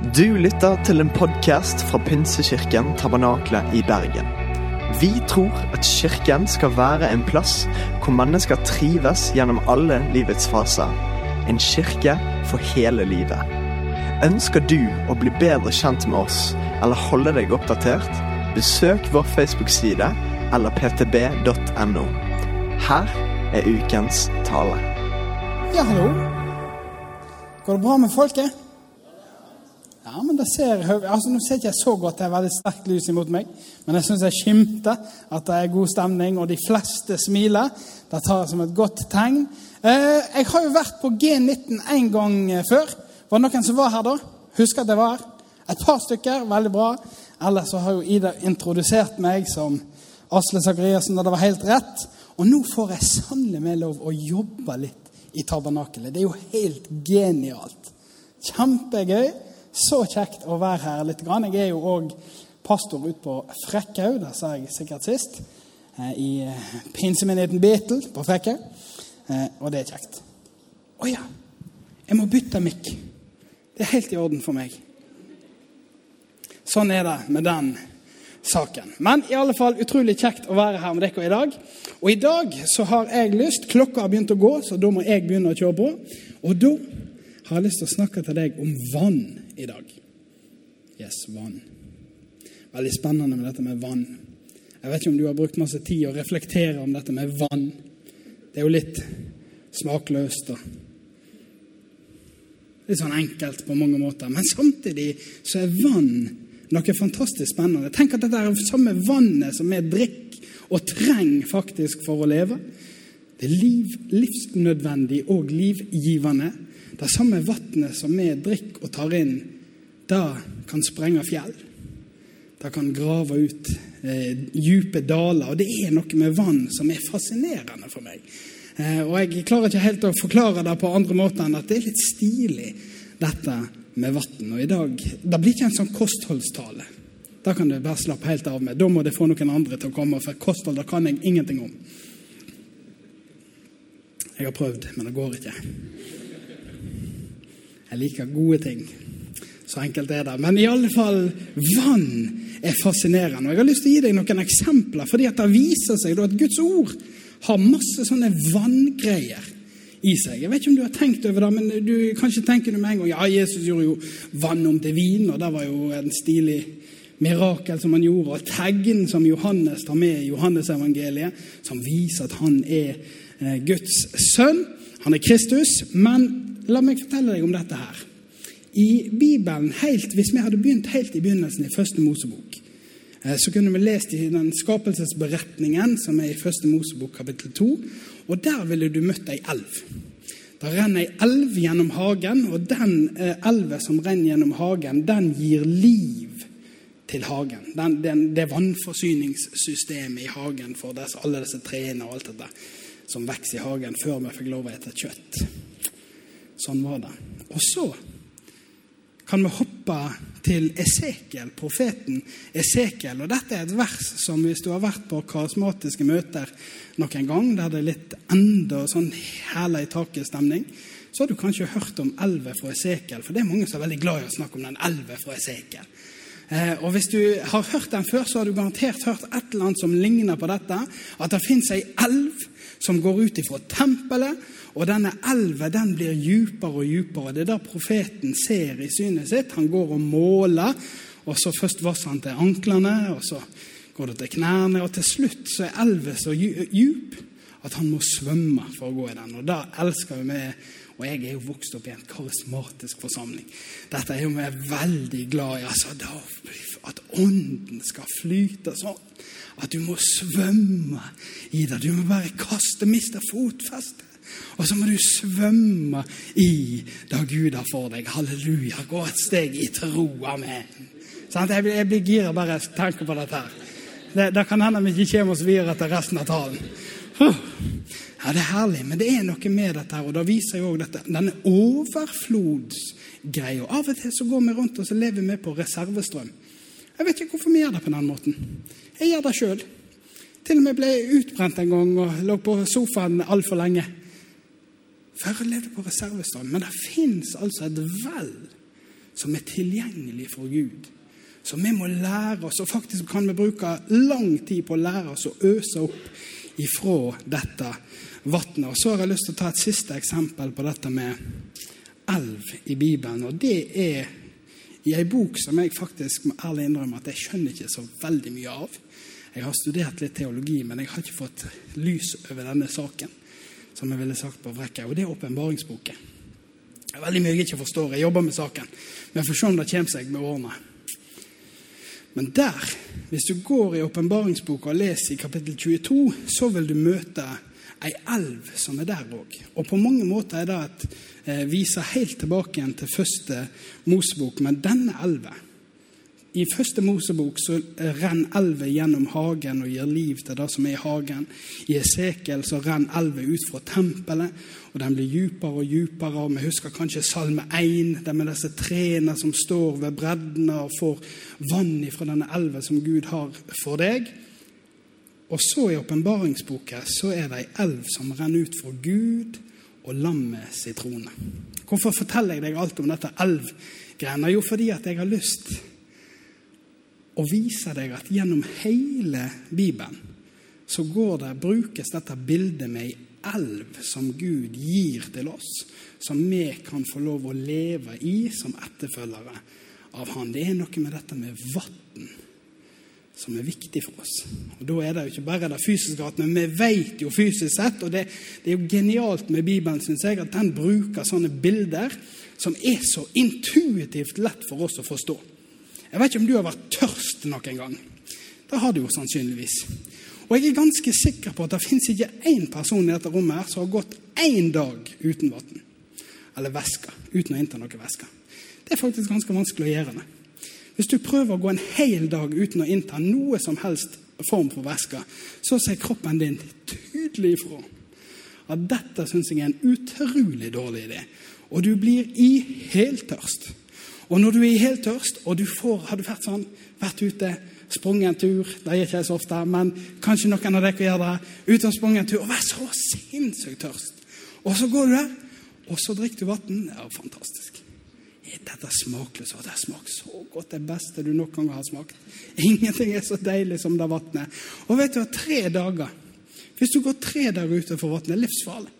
Du lytter til en podkast fra Pinsekirken Tabernakle i Bergen. Vi tror at kirken skal være en plass hvor mennesker trives gjennom alle livets faser. En kirke for hele livet. Ønsker du å bli bedre kjent med oss eller holde deg oppdatert? Besøk vår Facebook-side eller ptb.no. Her er ukens tale. Ja, hallo. Går det bra med folket? Det ser, altså Nå ser ikke jeg så godt, det er veldig sterkt lys imot meg, men jeg syns jeg skimter at det er god stemning, og de fleste smiler. Det tar jeg som et godt tegn. Eh, jeg har jo vært på G19 en gang før. Var det noen som var her da? Husker at jeg var her? Et par stykker. Veldig bra. Ellers så har jo Ida introdusert meg som Asle Sakariassen, og det var helt rett. Og nå får jeg sannelig meg lov å jobbe litt i tabernakelet. Det er jo helt genialt. Kjempegøy. Så kjekt å være her litt. Grann. Jeg er jo òg pastor ute på Frekkhaug, det sa jeg sikkert sist. I pinsemenigheten Betel på Frekkhaug. Og det er kjekt. Å ja, jeg må bytte mikk. Det er helt i orden for meg. Sånn er det med den saken. Men i alle fall utrolig kjekt å være her med dere i dag. Og i dag så har jeg lyst Klokka har begynt å gå, så da må jeg begynne å kjøre på. Og da har jeg lyst til å snakke til deg om vann i dag. Yes, vann. Veldig spennende med dette med vann. Jeg vet ikke om du har brukt masse tid å reflektere om dette med vann. Det er jo litt smakløst og litt sånn enkelt på mange måter. Men samtidig så er vann noe fantastisk spennende. Tenk at dette er det samme vannet som vi drikker og trenger faktisk for å leve. Det er liv, livsnødvendig og livgivende. Det samme vannet som vi drikker og tar inn, det kan sprenge fjell. Det kan grave ut eh, dype daler. Og det er noe med vann som er fascinerende for meg. Eh, og jeg klarer ikke helt å forklare det på andre måter enn at det er litt stilig, dette med vann. Og i dag Det blir ikke en sånn kostholdstale. Da kan du bare slappe helt av med. Da må det få noen andre til å komme, for kosthold det kan jeg ingenting om. Jeg har prøvd, men det går ikke. Jeg liker gode ting. Så enkelt er det. Men i alle fall, vann er fascinerende. Og Jeg har lyst til å gi deg noen eksempler, fordi at det viser seg at Guds ord har masse sånne vanngreier i seg. Jeg vet ikke om du har tenkt over det, men du kanskje tenker du med en gang ja, Jesus gjorde jo vann om til vin, og det var jo en stilig mirakel som han gjorde, og tegn som Johannes tar med i Johannesevangeliet, som viser at han er eh, Guds sønn. Han er Kristus. Men la meg fortelle deg om dette her. I Bibelen, helt, hvis vi hadde begynt helt i begynnelsen i Første Mosebok, så kunne vi lest i den skapelsesberetningen som er i Første Mosebok kapittel 2. Og der ville du møtt ei elv. Det renner ei elv gjennom hagen, og den elva som renner gjennom hagen, den gir liv til hagen. Den, den, det vannforsyningssystemet i hagen for disse, alle disse trærne og alt dette som vokser i hagen, før vi fikk lov å spise kjøtt. Sånn var det. Og så kan vi hoppe til Esekiel, profeten Esekiel. Og dette er et vers som hvis du har vært på karismatiske møter noen gang, der det er litt enda sånn hæla i taket-stemning, så har du kanskje hørt om elva fra Esekiel. For det er mange som er veldig glad i å snakke om den elva fra Esekiel. Eh, og hvis du har hørt den før, så har du garantert hørt et eller annet som ligner på dette. At det fins ei elv som går ut ifra tempelet, og denne elva den blir djupere og djupere. Det er det profeten ser i synet sitt. Han går og måler, og så først vasser han til anklene, og så går det til knærne, og til slutt så er elva så djup at han må svømme for å gå i den. Og det elsker vi. Og jeg er jo vokst opp i en karismatisk forsamling. Dette er jo vi veldig glad i. altså At ånden skal flyte sånn. At du må svømme i det. Du må bare kaste, miste fotfestet. Og så må du svømme i det Gud har for deg. Halleluja. Gå et steg i tro. Amen. Jeg blir, jeg blir gira bare jeg tenker på dette. her. Det, det kan hende vi ikke kommer oss videre til resten av talen. Ja, Det er herlig, men det er noe med dette. her, og Da viser jo også dette, denne overflodsgreia. Av og til så går vi rundt og så lever vi på reservestrøm. Jeg vet ikke hvorfor vi gjør det på den måten. Jeg gjør det sjøl. Til og med ble jeg utbrent en gang og lå på sofaen altfor lenge. Før jeg levde på reservestrøm. Men det fins altså et vel som er tilgjengelig for Gud. Så vi må lære oss, og faktisk kan vi bruke lang tid på å lære oss å øse opp ifra dette vannet. Og så har jeg lyst til å ta et siste eksempel på dette med elv i Bibelen. Og det er i ei bok som jeg faktisk må ærlig innrømme at jeg skjønner ikke så veldig mye av. Jeg har studert litt teologi, men jeg har ikke fått lys over denne saken. som jeg ville sagt på Vrekka, og det er åpenbaringsboken. Det er veldig mye jeg ikke forstår. Jeg jobber med saken. Men jeg får se om det kommer seg med årene. Men der, hvis du går i åpenbaringsboka og leser i kapittel 22, så vil du møte ei elv som er der òg. Og på mange måter er det et eh, viser helt tilbake igjen til første Mosebok. Men denne elva I første Mosebok så renner elva gjennom hagen og gir liv til det som er i hagen. I Esekiel så renner elva ut fra tempelet, og den blir djupere og djupere. og Vi husker kanskje Salme 1, der med disse trærne som står ved breddene og får vann fra denne elva som Gud har for deg. Og så i åpenbaringsboka så er det ei elv som renner ut fra Gud og lammet sin trone. Hvorfor forteller jeg deg alt om dette elvgreiene? Jo, fordi at jeg har lyst å vise deg at gjennom hele Bibelen så går det, brukes dette bildet med ei elv som Gud gir til oss, som vi kan få lov å leve i som etterfølgere av Han. Det er noe med dette med vann som er viktig for oss. Og Da er det jo ikke bare det fysiske, men vi vet jo fysisk sett, og det, det er jo genialt med Bibelen, syns jeg, at den bruker sånne bilder som er så intuitivt lett for oss å forstå. Jeg vet ikke om du har vært tørst noen gang. Det har du jo sannsynligvis. Og jeg er ganske sikker på at det fins ikke én person i dette rommet her som har gått én dag uten vann. Eller væske. Uten å innta noe væske. Det er faktisk ganske vanskelig å gjøre det. Hvis du prøver å gå en hel dag uten å innta noe som helst form for væske, så sier kroppen din tydelig ifra at dette syns jeg er en utrolig dårlig idé. Og du blir i heltørst. Og når du er i heltørst, og du får, har du vært sånn, vært ute, sprunget en tur Det gjør ikke jeg så ofte, men kanskje noen av dere gjør det. Ute og sprunget en tur og vær så sinnssykt tørst. Og så går du der, og så drikker du vann. Er fantastisk. Dette smakløst. Det smaker så godt. Det beste du noen gang har smakt. Ingenting er så deilig som det vannet. Og vet du, hva, tre dager Hvis du går tre dager utenfor vannet, vann, livsfarlig.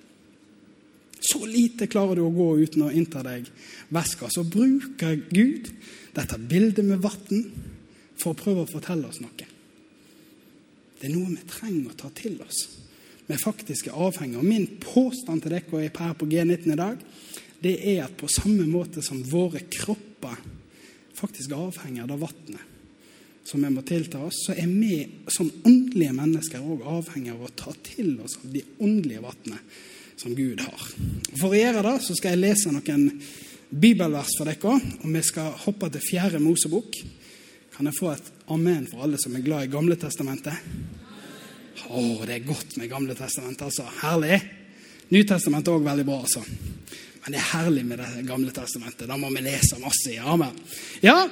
Så lite klarer du å gå uten å innta deg væska. Så bruker Gud dette bildet med vann for å prøve å fortelle oss noe. Det er noe vi trenger å ta til oss. Vi faktisk er avhengig, Og min påstand til dere er her på G19 i dag, det er at på samme måte som våre kropper faktisk er avhengig av vannet som vi må tilta oss, så er vi som åndelige mennesker òg avhengig av å ta til oss av de åndelige vannet som Gud har. For å gjøre det så skal jeg lese noen bibelvers for dere, og vi skal hoppe til fjerde Mosebok. Kan jeg få et amen for alle som er glad i Gamle testamentet? Å, det er godt med Gamle testamentet, altså. Herlig. Nytestamentet òg veldig bra, altså. Men det er herlig med Det gamle testamentet. Da må vi lese masse i. Amen. Ja,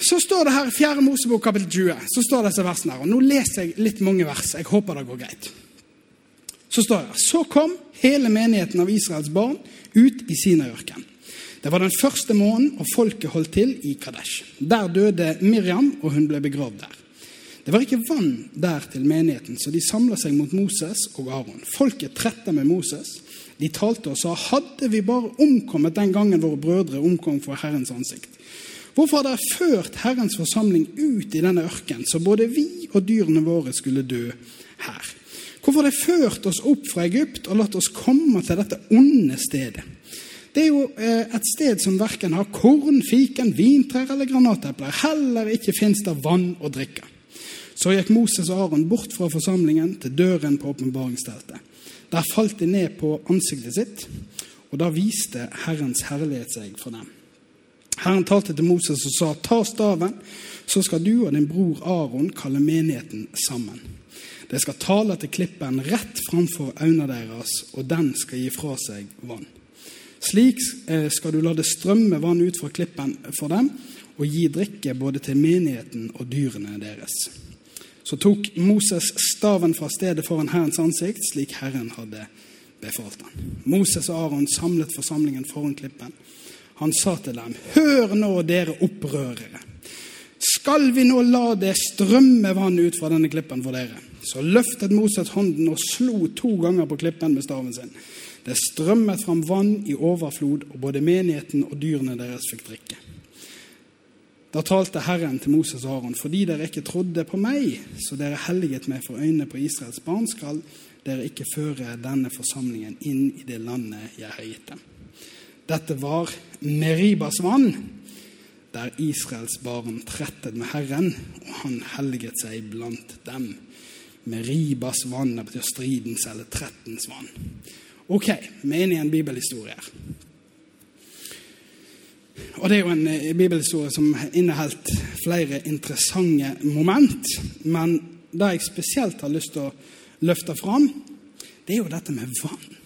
så står det her i 4. Mosebok kapittel 20. så står disse versene her, og Nå leser jeg litt mange vers. Jeg håper det går greit. Så står det Så kom hele menigheten av Israels barn ut i Sinaiørkenen. Det var den første måneden, og folket holdt til i Kadesh. Der døde Miriam, og hun ble begravd der. Det var ikke vann der til menigheten, så de samla seg mot Moses og Aron. Folket tretta med Moses. De talte og sa, hadde vi bare omkommet den gangen våre brødre omkom for Herrens ansikt. Hvorfor har dere ført Herrens forsamling ut i denne ørken, så både vi og dyrene våre skulle dø her? Hvorfor har dere ført oss opp fra Egypt og latt oss komme til dette onde stedet? Det er jo eh, et sted som verken har korn, fiken, vintrær eller granatepler. Heller ikke fins det vann å drikke. Så gikk Moses og Aron bort fra forsamlingen til døren på åpenbaringsteltet. Der falt de ned på ansiktet sitt, og da viste Herrens herlighet seg for dem. Herren talte til Moses og sa, ta staven, så skal du og din bror Aron kalle menigheten sammen. De skal tale til klippen rett framfor øynene deres, og den skal gi fra seg vann. Slik eh, skal du la det strømme vann ut fra klippen for dem, og gi drikke både til menigheten og dyrene deres. Så tok Moses staven fra stedet foran Herrens ansikt, slik Herren hadde befalt han. Moses og Aron samlet forsamlingen foran klippen. Han sa til dem, hør nå, dere opprørere. Skal vi nå la det strømme vann ut fra denne klippen for dere? Så løftet Moses hånden og slo to ganger på klippen med staven sin. Det strømmet fram vann i overflod, og både menigheten og dyrene deres fikk drikke. Da talte Herren til Moses og Aron, fordi dere ikke trodde på meg, så dere helliget meg for øynene på Israels barn, skal dere ikke føre denne forsamlingen inn i det landet jeg har gitt dem. Dette var Meribas vann, der Israels barn trettet med Herren, og han helliget seg blant dem. Meribas vann det betyr stridens eller trettens vann. Ok, vi er inne i en bibelhistorie her. Og Det er jo en eh, bibelhistorie som inneholdt flere interessante moment. Men det jeg spesielt har lyst til å løfte fram, det er jo dette med vann.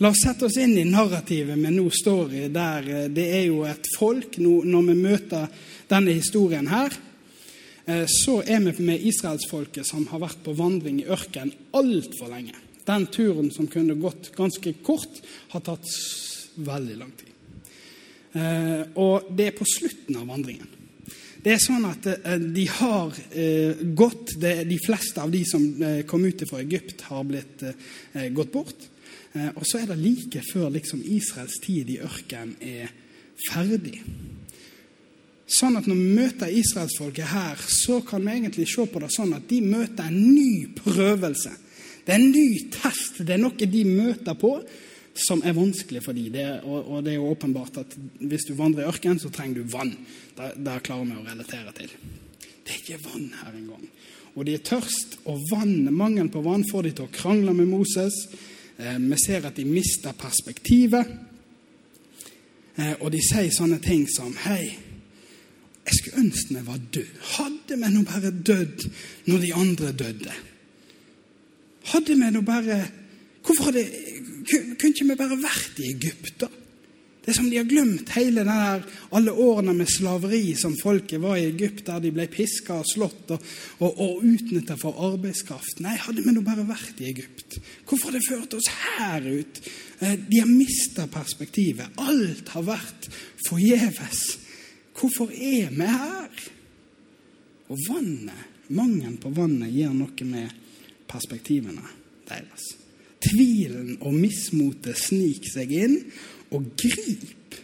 La oss sette oss inn i narrativet vi nå står i, der eh, det er jo et folk Når vi møter denne historien her, eh, så er vi med israelsfolket som har vært på vandring i ørkenen altfor lenge. Den turen som kunne gått ganske kort, har tatt veldig lang tid. Eh, og det er på slutten av vandringen. Det er sånn at eh, de har eh, gått De fleste av de som kom ut fra Egypt, har blitt gått bort. Og så er det like før liksom Israels tid i ørkenen er ferdig. Sånn at når vi møter israelsfolket her, så kan vi egentlig se på det sånn at de møter en ny prøvelse. Det er en ny test. Det er noe de møter på som er vanskelig for dem. Og, og, det er jo åpenbart at hvis du vandrer i ørkenen, så trenger du vann. Det, klarer vi å relatere til. Det er ikke vann her engang. Og de er tørst, og vann, mangelen på vann får de til å krangle med Moses. Eh, vi ser at de mister perspektivet. Eh, og de sier sånne ting som Hei, jeg skulle ønske vi var død. Hadde vi nå bare dødd når de andre døde? Hadde vi nå bare Hvorfor hadde kunne ikke vi bare vært i Egypt, da? Det er som de har glemt hele der, alle årene med slaveri som folket var i Egypt, der de ble piska og slått og, og, og utnytta for arbeidskraft. Nei, hadde vi nå bare vært i Egypt? Hvorfor har det ført oss her ut? Eh, de har mista perspektivet. Alt har vært forgjeves. Hvorfor er vi her? Og vannet, mangelen på vannet, gjør noe med perspektivene deres. Tvilen og mismotet sniker seg inn og griper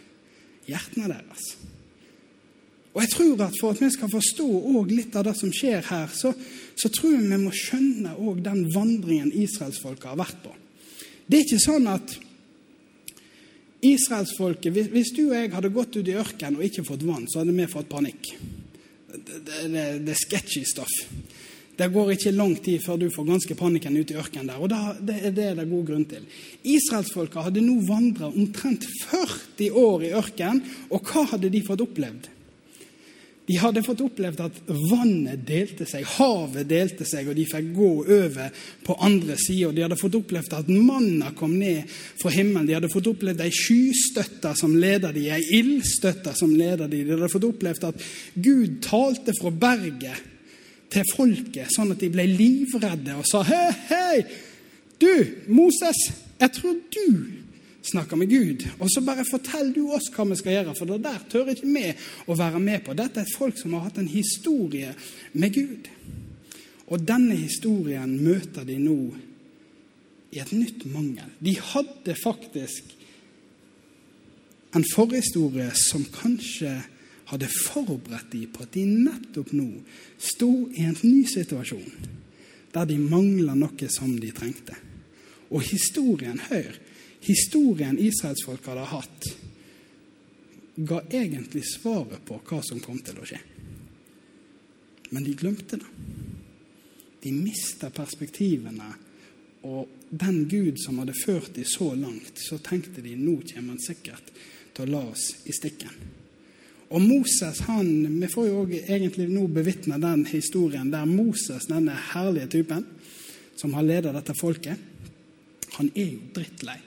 hjertene deres. Og jeg tror at For at vi skal forstå litt av det som skjer her, så, så tror jeg vi må skjønne den vandringen israelsfolket har vært på. Det er ikke sånn at israelsfolket hvis, hvis du og jeg hadde gått ut i ørkenen og ikke fått vann, så hadde vi fått panikk. Det, det, det er sketchy stuff. Det går ikke lang tid før du får ganske panikken ute i ørkenen der. Og det, er det det god grunn til. Israelsfolka hadde nå vandra omtrent 40 år i ørkenen, og hva hadde de fått opplevd? De hadde fått opplevd at vannet delte seg, havet delte seg, og de fikk gå over på andre sida. De hadde fått opplevd at manna kom ned fra himmelen. De hadde fått opplevd ei skystøtte som leda de, ei ildstøtte som leda de. De hadde fått opplevd at Gud talte fra berget til folket, sånn at de ble livredde og sa hei, hei, du, Moses, jeg tror du snakker med Gud. Og så bare fortell du oss hva vi skal gjøre, for det der tør ikke vi å være med på. Dette er folk som har hatt en historie med Gud. Og denne historien møter de nå i et nytt mangel. De hadde faktisk en forhistorie som kanskje hadde forberedt dem på at de nettopp nå sto i en ny situasjon der de mangla noe som de trengte. Og historien, hør, historien israelsfolk hadde hatt, ga egentlig svaret på hva som kom til å skje. Men de glemte det. De mista perspektivene. Og den Gud som hadde ført dem så langt, så tenkte de nå kommer han sikkert til å la oss i stikken. Og Moses han, Vi får jo egentlig nå bevitne den historien der Moses, denne herlige typen, som har ledet dette folket, han er jo drittlei.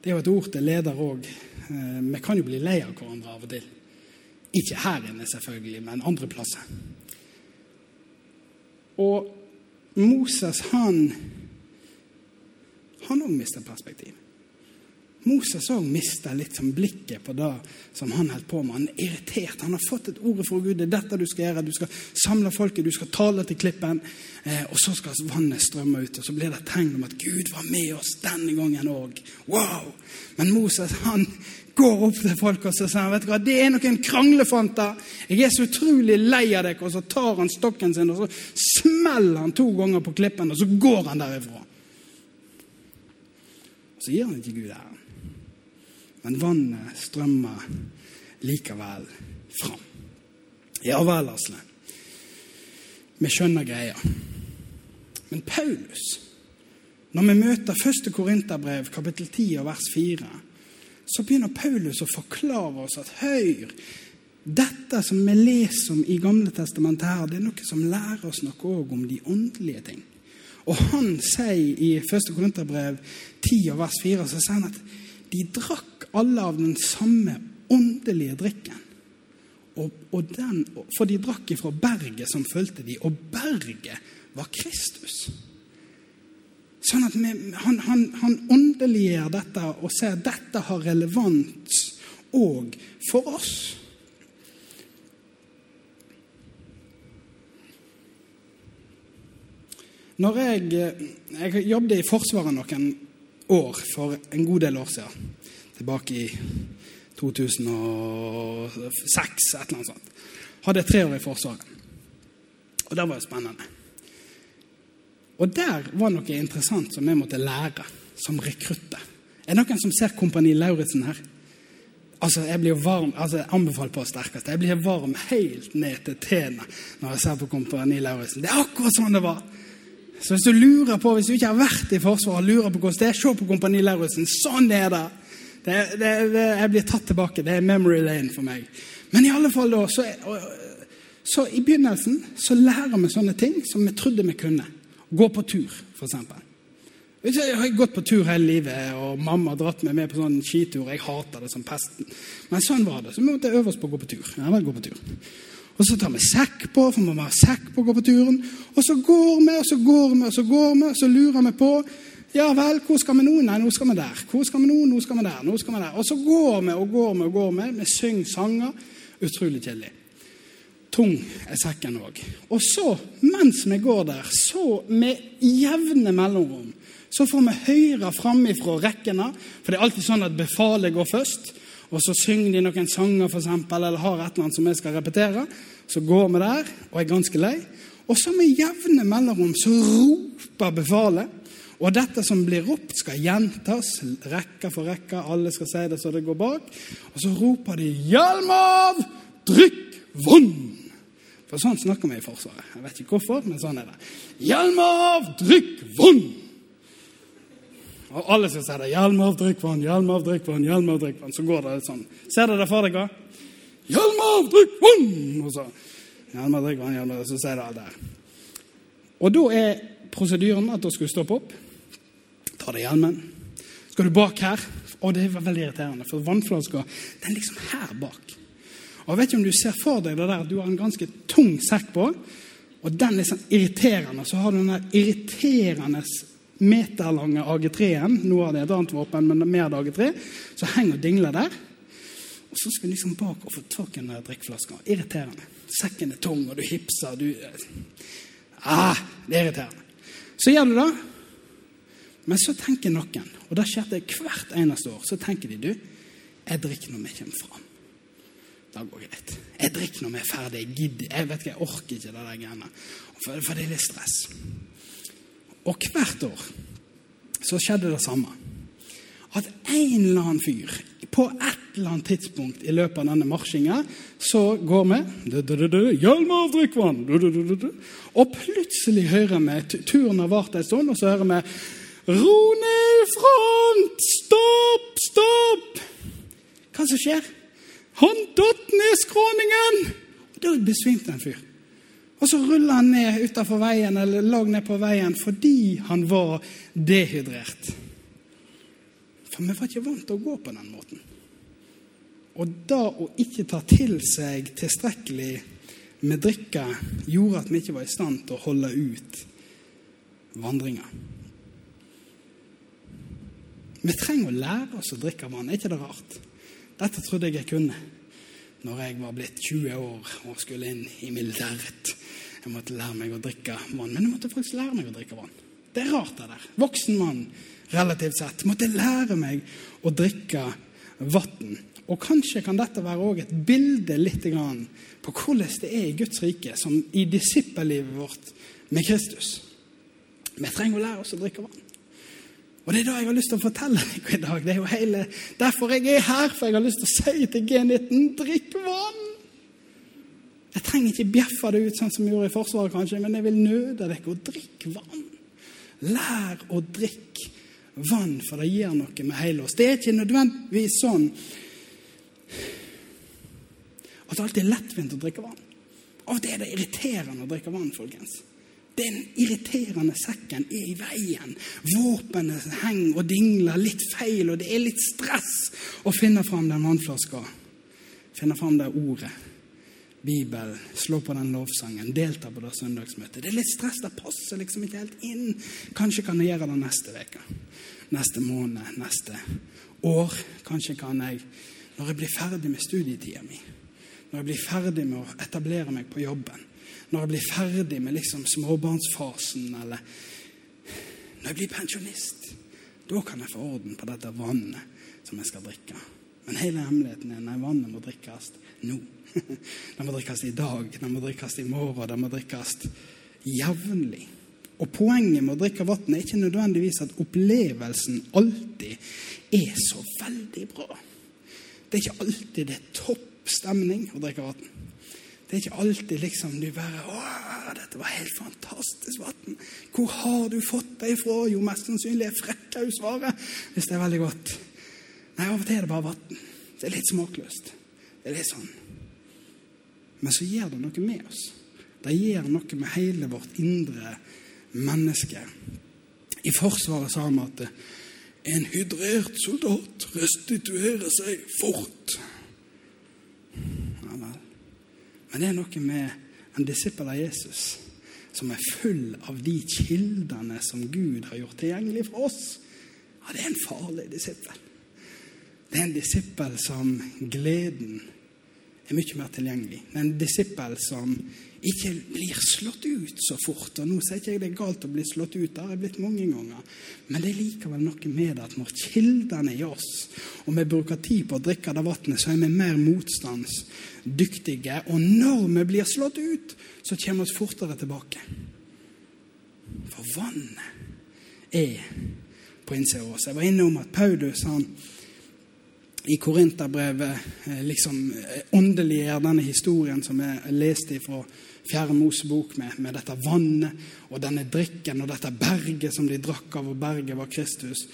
Det er jo et ord til leder òg. Eh, vi kan jo bli lei av hverandre av og til. Ikke her inne, selvfølgelig, men andre plasser. Og Moses, han han òg mister perspektiv. Moses òg mista litt som blikket på det som han holdt på med. Han er irritert. Han har fått et ord fra Gud. Det er dette du skal gjøre. Du skal samle folket, du skal tale til klippen. Eh, og så skal vannet strømme ut. Og så blir det et tegn om at Gud var med oss denne gangen òg. Wow! Men Moses han går opp til folk og så sier vet du hva, det er noen kranglefanter. Jeg er så utrolig lei av dere. Og så tar han stokken sin og så smeller han to ganger på klippen, og så går han derifra. Så gir han ikke Gud æren. Men vannet strømmer likevel fram. Ja vel, Asle. Vi skjønner greia. Men Paulus, når vi møter første Korinterbrev, kapittel 10 og vers 4, så begynner Paulus å forklare oss at høyr, dette som vi leser om i Gamle testamentet her, det er noe som lærer oss noe òg om de åndelige ting. Og han sier i 1. Korinterbrev 10 vers 4 så sier han at de drakk alle av den samme åndelige drikken. Og, og den, for de drakk ifra berget som fulgte de, og berget var Kristus. Sånn at vi, han, han, han åndeliggjør dette og sier at dette har relevans òg for oss. Når jeg, jeg jobbet i Forsvaret noen år, for en god del år siden, tilbake i 2006, et eller annet sånt, hadde tre år i Forsvaret. Og det var jo spennende. Og der var noe interessant som jeg måtte lære som rekrutter. Er det noen som ser Kompani Lauritzen her? Altså, Jeg blir varm, altså jeg anbefaler på sterkeste. Jeg blir varm helt ned til tærne når jeg ser på Kompani Lauritzen. Det er akkurat sånn det var. Så hvis du lurer på, hvis du ikke har vært i Forsvaret og lurer på hvordan det er, se på Kompani Lauritzen. Sånn er det. Det, det, det jeg blir tatt tilbake. Det er memory lane for meg. Men i alle fall da, så, så i begynnelsen så lærer vi sånne ting som vi trodde vi kunne. Gå på tur, f.eks. Jeg har gått på tur hele livet, og mamma har dratt meg med på sånn skitur. Jeg hater det som pesten. Men sånn var det. Så vi måtte øve oss på å gå på tur. Ja, gå på tur. Og så tar vi sekk på, for vi må ha sekk på å gå på turen. Og så går vi, og så går vi, og så går vi, og så lurer vi på Ja vel, hvor skal vi nå? Nei, nå skal vi der. Hvor skal vi nå? Nå skal vi der. nå skal vi der. Og så går vi og går vi og går vi. Vi synger sanger. Utrolig kjedelig. Tung er sekken òg. Og så, mens vi går der, så med jevne mellomrom, så får vi høre framifrå rekkene. For det er alltid sånn at befalet går først og så synger de noen sanger for eksempel, eller har et eller annet som vi skal repetere. Så går vi der og er ganske lei. Og så med jevne mellomrom så roper befalet. Og dette som blir ropt, skal gjentas rekke for rekke. Alle skal si det så det går bak. Og så roper de 'Hjelm Drikk vann!' For sånn snakker vi i Forsvaret. Jeg vet ikke hvorfor, men sånn er det. 'Hjelm Drikk vann!' Og alle skal si det. 'Hjelm av, drikk vann, hjelm av, drikk vann', hjelm av, drikk vann. Så går det sånn. Ser dere det for dere? 'Hjelm av, drikk vann!' Og så hjelm av, drikk vann, hjelm av, så sier det der. Og da er prosedyren at da skal stoppe opp, ta deg hjelmen. Skal du bak her Og det er veldig irriterende, for vannflaska den er liksom her bak. Og Jeg vet ikke om du ser for deg det der, du har en ganske tung sekk på, og den er sånn irriterende. Så har du den der irriterende meterlange AG3-en. Nå har de et annet våpen, men mer AG3. Så henger og dingler der. Og så skal du liksom bak og få tak i den drikkeflaska. Irriterende. Sekken er tung, og du hipser. Du ah, Det er irriterende. Så gjør du det. Men så tenker noen, og det skjer det hvert eneste år, så tenker de du, jeg drikker når vi kommer fram. Det går greit. Jeg drikker når vi er ferdig. Jeg gidder. Jeg vet ikke, jeg orker ikke det der greiene. For, for det er litt stress. Og hvert år så skjedde det samme. At en eller annen fyr på et eller annet tidspunkt i løpet av denne marsjinga så går vi Hjelm av, drikk vann! Og plutselig hører vi Turen har vart en stund, og så hører vi Ro front! Stopp! Stopp! Hva som skjer? Han datt ned skråningen! Da besvimte en fyr. Og så rulla han ned utafor veien eller lag ned på veien fordi han var dehydrert. For vi var ikke vant til å gå på den måten. Og da å ikke ta til seg tilstrekkelig med drikke gjorde at vi ikke var i stand til å holde ut vandringa. Vi trenger å lære oss å drikke vann. Er ikke det rart? Dette trodde jeg jeg kunne når jeg var blitt 20 år og skulle inn i militæret. Jeg måtte lære meg å drikke vann. Men jeg måtte faktisk lære meg å drikke vann. Det er rart, det der. Voksen mann, relativt sett, måtte lære meg å drikke vann. Og kanskje kan dette være også et bilde litt på hvordan det er i Guds rike, som i disippellivet vårt med Kristus. Vi trenger å lære oss å drikke vann. Og det er det jeg har lyst til å fortelle deg i dag. Det er jo hele, derfor jeg er her, for jeg har lyst til å si til G19 drikk vann! Jeg trenger ikke bjeffe det ut sånn som vi gjorde i Forsvaret, kanskje, men jeg vil nøde dere å drikke vann. Lær å drikke vann, for det gir noe med hele oss. Det er ikke nødvendigvis sånn at det alltid er lettvint å drikke vann. Av og til er det irriterende å drikke vann, folkens. Den irriterende sekken er i veien. Våpenet henger og dingler litt feil, og det er litt stress å finne fram den vannflaska. Finne fram det ordet. Bibel, slå på den lovsangen, delta på det søndagsmøtet. Det er litt stress, det passer liksom ikke helt inn. Kanskje kan jeg gjøre det neste uke, neste måned, neste år. Kanskje kan jeg, når jeg blir ferdig med studietida mi, når jeg blir ferdig med å etablere meg på jobben, når jeg blir ferdig med liksom småbarnsfasen, eller når jeg blir pensjonist. Da kan jeg få orden på dette vannet som jeg skal drikke. Men hele hemmeligheten er at vannet må drikkes nå. Det må drikkes i dag, det må drikkes i morgen, det må drikkes jevnlig. Og Poenget med å drikke vann er ikke nødvendigvis at opplevelsen alltid er så veldig bra. Det er ikke alltid det er topp stemning å drikke vann. Det er ikke alltid liksom du bare 'Å, dette var helt fantastisk vann'. 'Hvor har du fått det ifra?' Jo, mest sannsynlig er Frekkhaug svaret, hvis det er veldig godt. Nei, av og til er det bare vann. Det er litt smakløst. Det er litt sånn. Men så gjør det noe med oss. Det gjør noe med hele vårt indre menneske. I Forsvaret sa vi at en hydrert soldat restituerer seg fort. Ja vel. Men det er noe med en disippel av Jesus som er full av de kildene som Gud har gjort tilgjengelig for oss. Ja, det er en farlig disippel. Det er en disippel som gleden er mye mer tilgjengelig. En disippel som ikke blir slått ut så fort. Og nå sier ikke jeg det er galt å bli slått ut, det har jeg blitt mange ganger. Men det er likevel noe med det at når kildene i oss, og vi bruker tid på å drikke det vannet, så er vi mer motstandsdyktige. Og når vi blir slått ut, så kommer vi fortere tilbake. For vannet er på innsida av oss. Jeg var innom at Paulus han i Korinterbrevet eh, liksom eh, åndeliggjør denne historien som jeg leste fra Fjerde Mosebok, med, med dette vannet og denne drikken og dette berget som de drakk av, og berget var Kristus.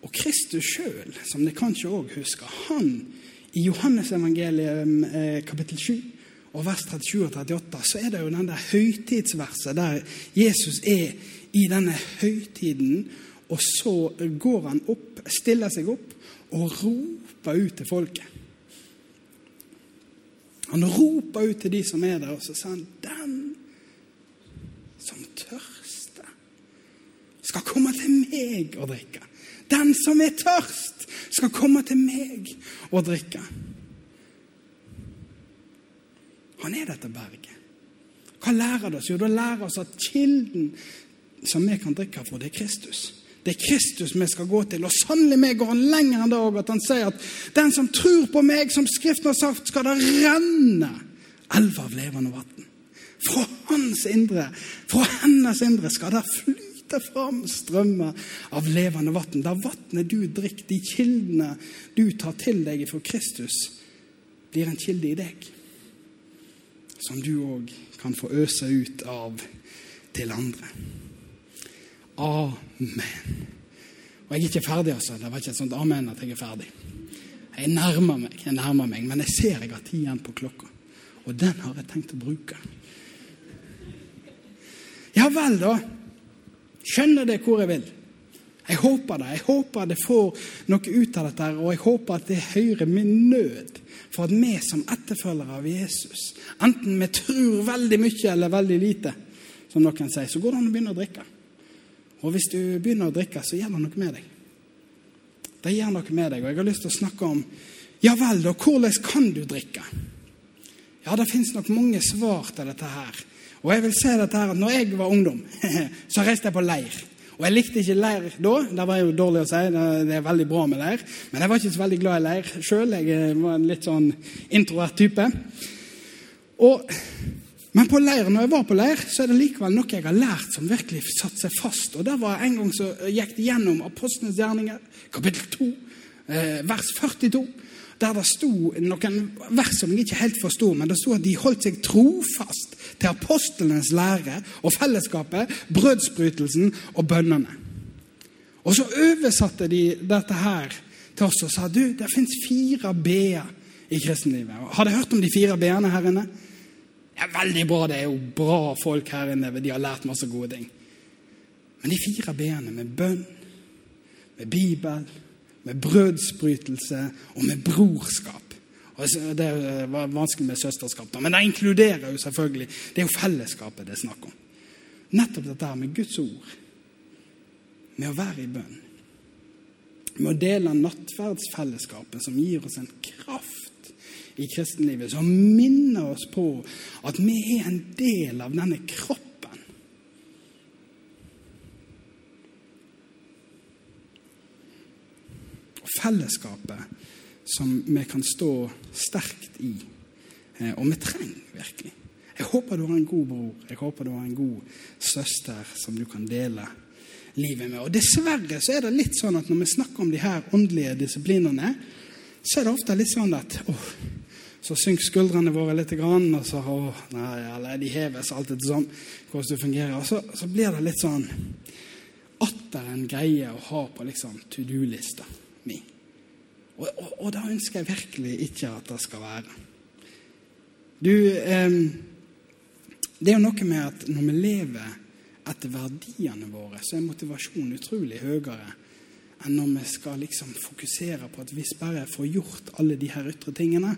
Og Kristus sjøl, som de kanskje òg husker, han i Johannesevangeliet eh, kapittel 7 og vers 37 og 38, så er det jo den der høytidsverset der Jesus er i denne høytiden, og så går han opp, stiller seg opp og roper ut til folket. Han roper ut til de som er der, og så sier han Den som tørster, skal komme til meg og drikke. Den som er tørst, skal komme til meg og drikke. Han er dette berget. Hva lærer det oss? Jo, det lærer oss at kilden som vi kan drikke fra, det er Kristus. Det er Kristus vi skal gå til. Og sannelig meg går han lenger enn det òg, at han sier at den som tror på meg, som Skriften har sagt, skal det renne elver av levende vann. Fra hans indre, fra hennes indre, skal det flyte fram strømmer av levende vann. Det vannet du drikker, de kildene du tar til deg fra Kristus, blir en kilde i deg. Som du òg kan få øse ut av til andre. Amen. Og jeg er ikke ferdig, altså. Det var ikke et sånt amen at jeg er ferdig. Jeg nærmer meg, jeg nærmer meg, men jeg ser jeg har tid igjen på klokka. Og den har jeg tenkt å bruke. Ja vel, da. Skjønner det hvor jeg vil. Jeg håper det. Jeg håper det får noe ut av dette, og jeg håper at det hører min nød for at vi som etterfølgere av Jesus, enten vi tror veldig mye eller veldig lite, som noen sier, så går det an å begynne å drikke. Og hvis du begynner å drikke, så gjør det noe med deg. Det gjør noe med deg. Og jeg har lyst til å snakke om ja vel, da, hvordan kan du drikke? Ja, det fins nok mange svar til dette her. Og jeg vil si dette her, at når jeg var ungdom, så reiste jeg på leir. Og jeg likte ikke leir da. Det var jo dårlig å si, det er veldig bra med leir. Men jeg var ikke så veldig glad i leir sjøl. Jeg var en litt sånn introvert type. Og, men på leir, når jeg var på leir, så er det likevel noe jeg har lært som virkelig satte seg fast. Og det var En gang så gikk det gjennom Apostlenes gjerninger, kapittel 2, eh, vers 42 der det sto noen vers som jeg ikke helt forsto, men det sto at de holdt seg trofast til apostlenes lære og fellesskapet, brødsbrytelsen og bønnene. Og så oversatte de dette her til oss og sa du, det fins fire b-er i kristenlivet. Har dere hørt om de fire b-ene her inne? Ja, Veldig bra. Det er jo bra folk her inne. De har lært masse gode ting. Men de fire b-ene med bønn, med Bibel, med brødsbrytelse og med brorskap. Det var vanskelig med søsterskap, men det inkluderer jo selvfølgelig Det er jo fellesskapet det er snakk om. Nettopp dette her med Guds ord, med å være i bønn, med å dele nattverdsfellesskapet som gir oss en kraft i kristenlivet, som minner oss på at vi er en del av denne kroppen fellesskapet som vi kan stå sterkt i. Eh, og vi trenger virkelig. Jeg håper du har en god bror, jeg håper du har en god søster som du kan dele livet med. Og Dessverre så er det litt sånn at når vi snakker om de her åndelige disiplinene, så er det ofte litt sånn at åh, så synker skuldrene våre litt, og så å, nei, eller de heves alt etter sånn, hvordan det fungerer. Og så, så blir det litt sånn atter en greie å ha på liksom to do-lista mi. Og, og, og det ønsker jeg virkelig ikke at det skal være. Du, eh, det er jo noe med at når vi lever etter verdiene våre, så er motivasjonen utrolig høyere enn når vi skal liksom fokusere på at vi bare får gjort alle de her ytre tingene.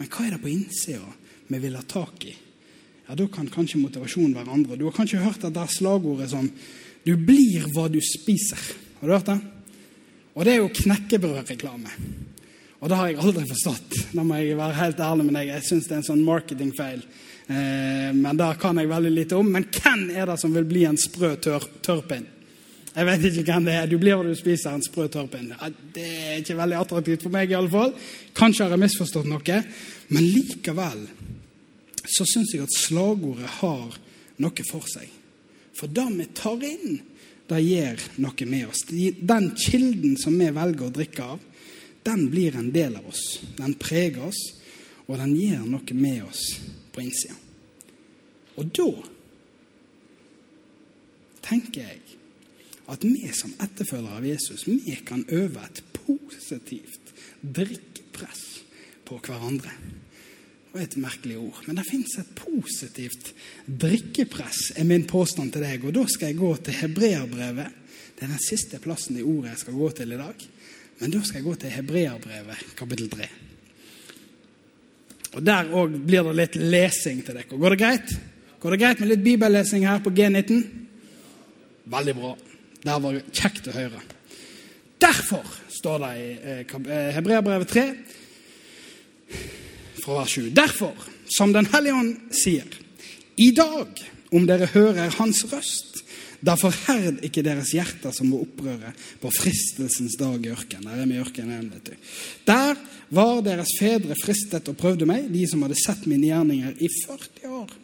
Men hva er det på innsida vi vil ha tak i? Ja, Da kan kanskje motivasjonen være andre. Du har kanskje hørt at det er slagordet som 'Du blir hva du spiser'. Har du hørt det? Og det er jo knekkebrødreklame. Og det har jeg aldri forstått. Da må jeg være helt ærlig med deg. Jeg syns det er en sånn marketingfeil. Eh, men det kan jeg veldig lite om. Men hvem er det som vil bli en sprø tør, tørrpinn? Jeg vet ikke hvem det er. Du blir hva du spiser, en sprø tørrpinn. Det er ikke veldig attraktivt for meg, i alle fall. Kanskje har jeg misforstått noe. Men likevel så syns jeg at slagordet har noe for seg. For det vi tar inn, det gjør noe med oss. Den kilden som vi velger å drikke av, den blir en del av oss. Den preger oss, og den gjør noe med oss på innsida. Og da tenker jeg at vi som etterfølgere av Jesus vi kan øve et positivt drikkepress på hverandre. Det er et merkelig ord, men det fins et positivt drikkepress, er min påstand til deg. Og da skal jeg gå til hebreerbrevet. Det er den siste plassen i ordet jeg skal gå til i dag. Men da skal jeg gå til hebreerbrevet, kapittel 3. Og Der òg blir det litt lesing til dere. Går det greit? Går det greit med litt bibellesing her på G19? Veldig bra. Det var kjekt å høre. Derfor står det i Hebreabrevet Hebreerbrevet 3 fra vers 7. Derfor, som Den hellige ånd sier, i dag, om dere hører Hans røst, da forherd ikke deres hjerter som må opprøre på fristelsens dag i ørkenen. Der er vi i ørkenen, vet du. Der var deres fedre fristet og prøvde meg, de som hadde sett mine gjerninger i 40 år.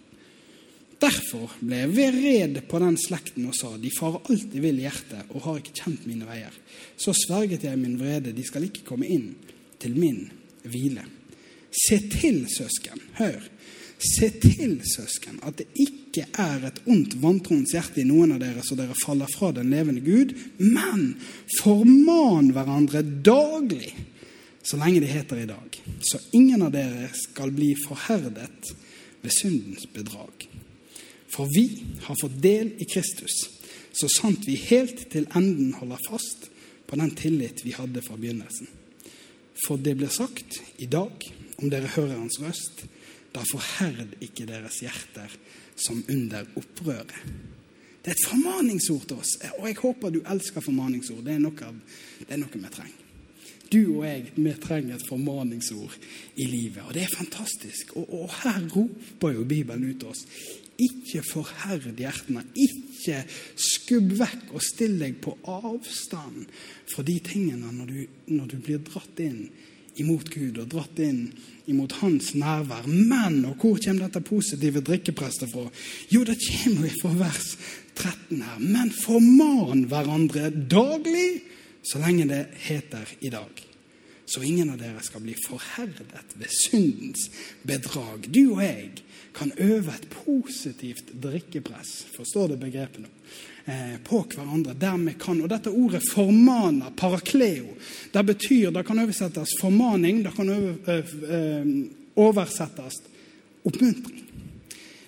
Derfor ble jeg vred på den slekten og sa, de farer alltid vill i hjertet og har ikke kjent mine veier. Så sverget jeg min vrede, de skal ikke komme inn til min hvile. Se til, søsken, hør, se til, søsken, at det ikke er et ondt vantroens hjerte i noen av dere, så dere faller fra den levende Gud, men forman hverandre daglig, så lenge det heter i dag, så ingen av dere skal bli forherdet ved syndens bedrag. For vi har fått del i Kristus, så sant vi helt til enden holder fast på den tillit vi hadde fra begynnelsen. For det blir sagt i dag om dere hører hans røst, da forherd ikke deres hjerter som under opprøret. Det er et formaningsord til oss, og jeg håper du elsker formaningsord. Det er noe, det er noe vi trenger. Du og jeg, vi trenger et formaningsord i livet. Og det er fantastisk. Og, og her roper jo Bibelen ut til oss. Ikke forherd hjertene. Ikke skubb vekk og still deg på avstand fra de tingene når du, når du blir dratt inn imot Gud og dratt inn imot Hans nærvær. Men, og hvor kommer dette positive drikkepresset fra? Jo, det kommer fra vers 13 her. Men forman hverandre daglig så lenge det heter i dag. Så ingen av dere skal bli forherdet ved syndens bedrag. Du og jeg kan øve et positivt drikkepress, forstår du begrepet nå, eh, på hverandre der vi kan. Og dette ordet 'formana', parakleo, det betyr Det kan oversettes formaning, det kan oversettes oppmuntring.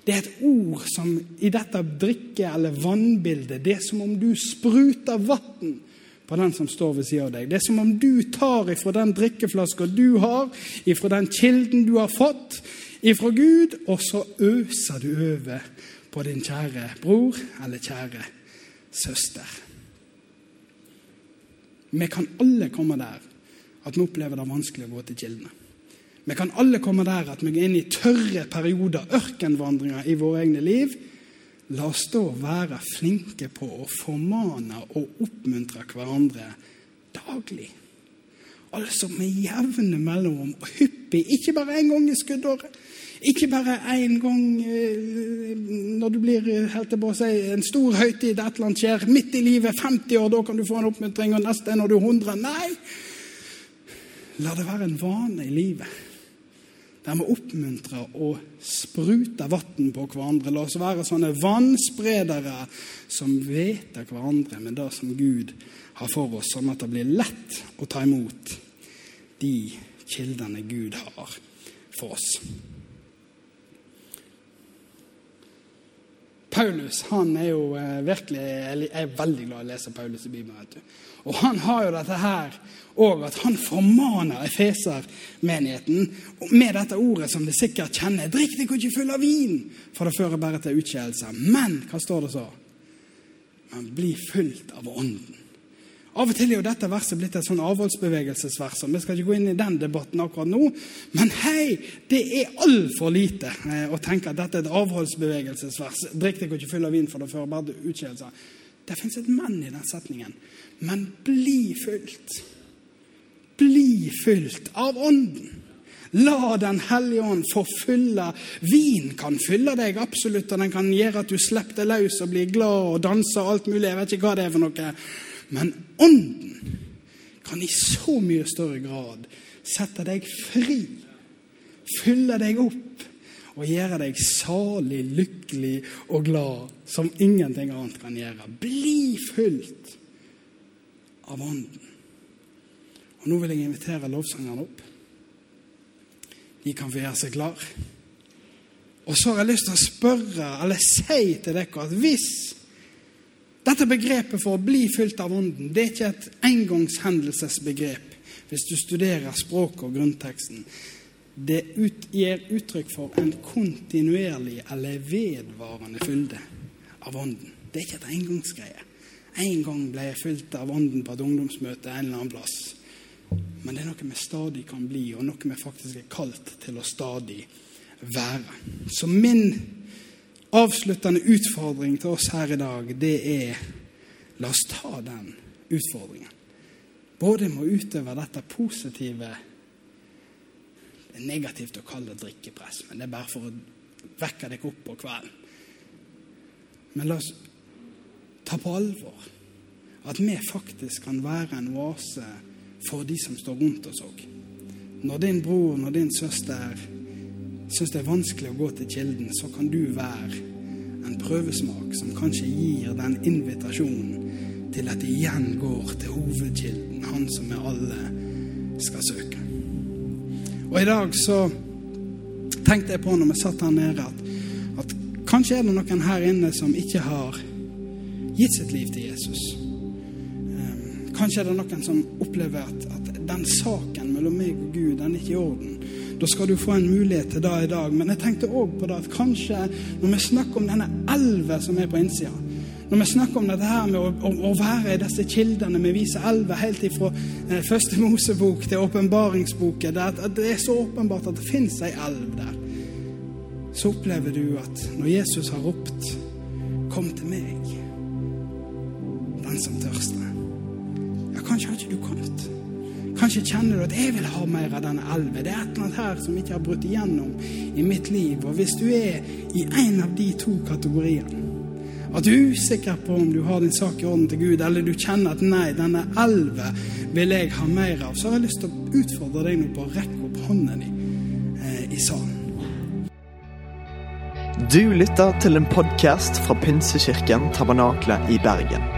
Det er et ord som i dette drikke- eller vannbildet Det er som om du spruter vann på den som står ved siden av deg. Det er som om du tar ifra den drikkeflaska du har, ifra den kilden du har fått, ifra Gud, og så øser du over på din kjære bror eller kjære søster. Vi kan alle komme der at vi opplever det vanskelig å gå til kildene. Vi kan alle komme der at vi er inne i tørre perioder, ørkenvandringer i våre egne liv. La oss da være flinke på å formane og oppmuntre hverandre daglig. Altså med jevne mellomrom og hyppig, ikke bare én gang i skuddåret. Ikke bare én gang eh, når du blir helt på å si, en stor høytid, et eller annet skjer midt i livet, 50 år, da kan du få en oppmuntring, og neste når du er 100. Nei! La det være en vane i livet. Der vi oppmuntrer og spruter vann på hverandre. La oss være sånne vannspredere som veter hverandre med det som Gud har for oss, sånn at det blir lett å ta imot de kildene Gud har for oss. Paulus han er jo eh, virkelig Jeg er veldig glad i å lese Paulus i Bibelen. vet du. Og han har jo dette her òg, at han formaner Efeser-menigheten med dette ordet som de sikkert kjenner. Drikk deg ikke full av vin, for det fører bare til utskeielse. Men hva står det så? Men bli fulgt av Ånden. Av og til er jo dette verset blitt et sånn avholdsbevegelsesvers. Vi skal ikke gå inn i den debatten akkurat nå, men hei, det er altfor lite eh, å tenke at dette er et avholdsbevegelsesvers. Drikk deg ikke full av vin, for det fører bare til utskeielse. Det fins et men i den setningen. Men bli fylt. Bli fylt av Ånden. La Den hellige ånd få fylle. Vin kan fylle deg absolutt, og den kan gjøre at du slipper deg løs og blir glad og danser og alt mulig. Jeg vet ikke hva det er for noe. Men Ånden kan i så mye større grad sette deg fri, fylle deg opp og gjøre deg salig, lykkelig og glad som ingenting annet kan gjøre. Bli fylt av Ånden. Og Nå vil jeg invitere lovsangerne opp. De kan få gjøre seg klar. Og så har jeg lyst til å spørre, eller si til dere, at hvis dette begrepet for å bli fylt av Ånden det er ikke et engangshendelsesbegrep hvis du studerer språket og grunnteksten. Det ut, gir uttrykk for en kontinuerlig eller vedvarende fylde av Ånden. Det er ikke et engangsgreie. En gang ble jeg fylt av Ånden på et ungdomsmøte en eller annen plass. Men det er noe vi stadig kan bli, og noe vi faktisk er kalt til å stadig være. Så min avsluttende utfordring til oss her i dag, det er la oss ta den utfordringen. Både med å utøve dette positive Det er negativt å kalle det drikkepress, men det er bare for å vekke deg opp på kvelden. Men la oss ta på alvor at vi faktisk kan være en oase for de som står rundt oss òg. Når din bror, når din søster syns det er vanskelig å gå til kilden, så kan du være en prøvesmak som kanskje gir den invitasjonen til at det igjen går til hovedkilden, han som vi alle skal søke. Og i dag så tenkte jeg på når vi satt her nede, at, at kanskje er det noen her inne som ikke har gitt sitt liv til Jesus. Ehm, kanskje er det noen som opplever at, at den saken mellom meg og Gud, den er ikke i orden. Da skal du få en mulighet til det i dag. Men jeg tenkte òg på det at kanskje når vi snakker om denne elva som er på innsida, Når vi snakker om dette her med å, å, å være i disse kildene Vi viser elver helt ifra eh, første Mosebok til åpenbaringsboken. Det, det er så åpenbart at det fins ei elv der. Så opplever du at når Jesus har ropt 'Kom til meg', den som tørster Ja, kanskje har ikke du kommet. Kanskje kjenner du at 'jeg vil ha mer av denne elven'. Det er et eller annet her som ikke har brutt igjennom i mitt liv. Og hvis du er i en av de to kategoriene, at du er usikker på om du har din sak i orden til Gud, eller du kjenner at 'nei, denne elven vil jeg ha mer av', så har jeg lyst til å utfordre deg nå på å rekke opp hånden din eh, i salen. Du lytter til en podkast fra Pinsekirken Tabernakle i Bergen.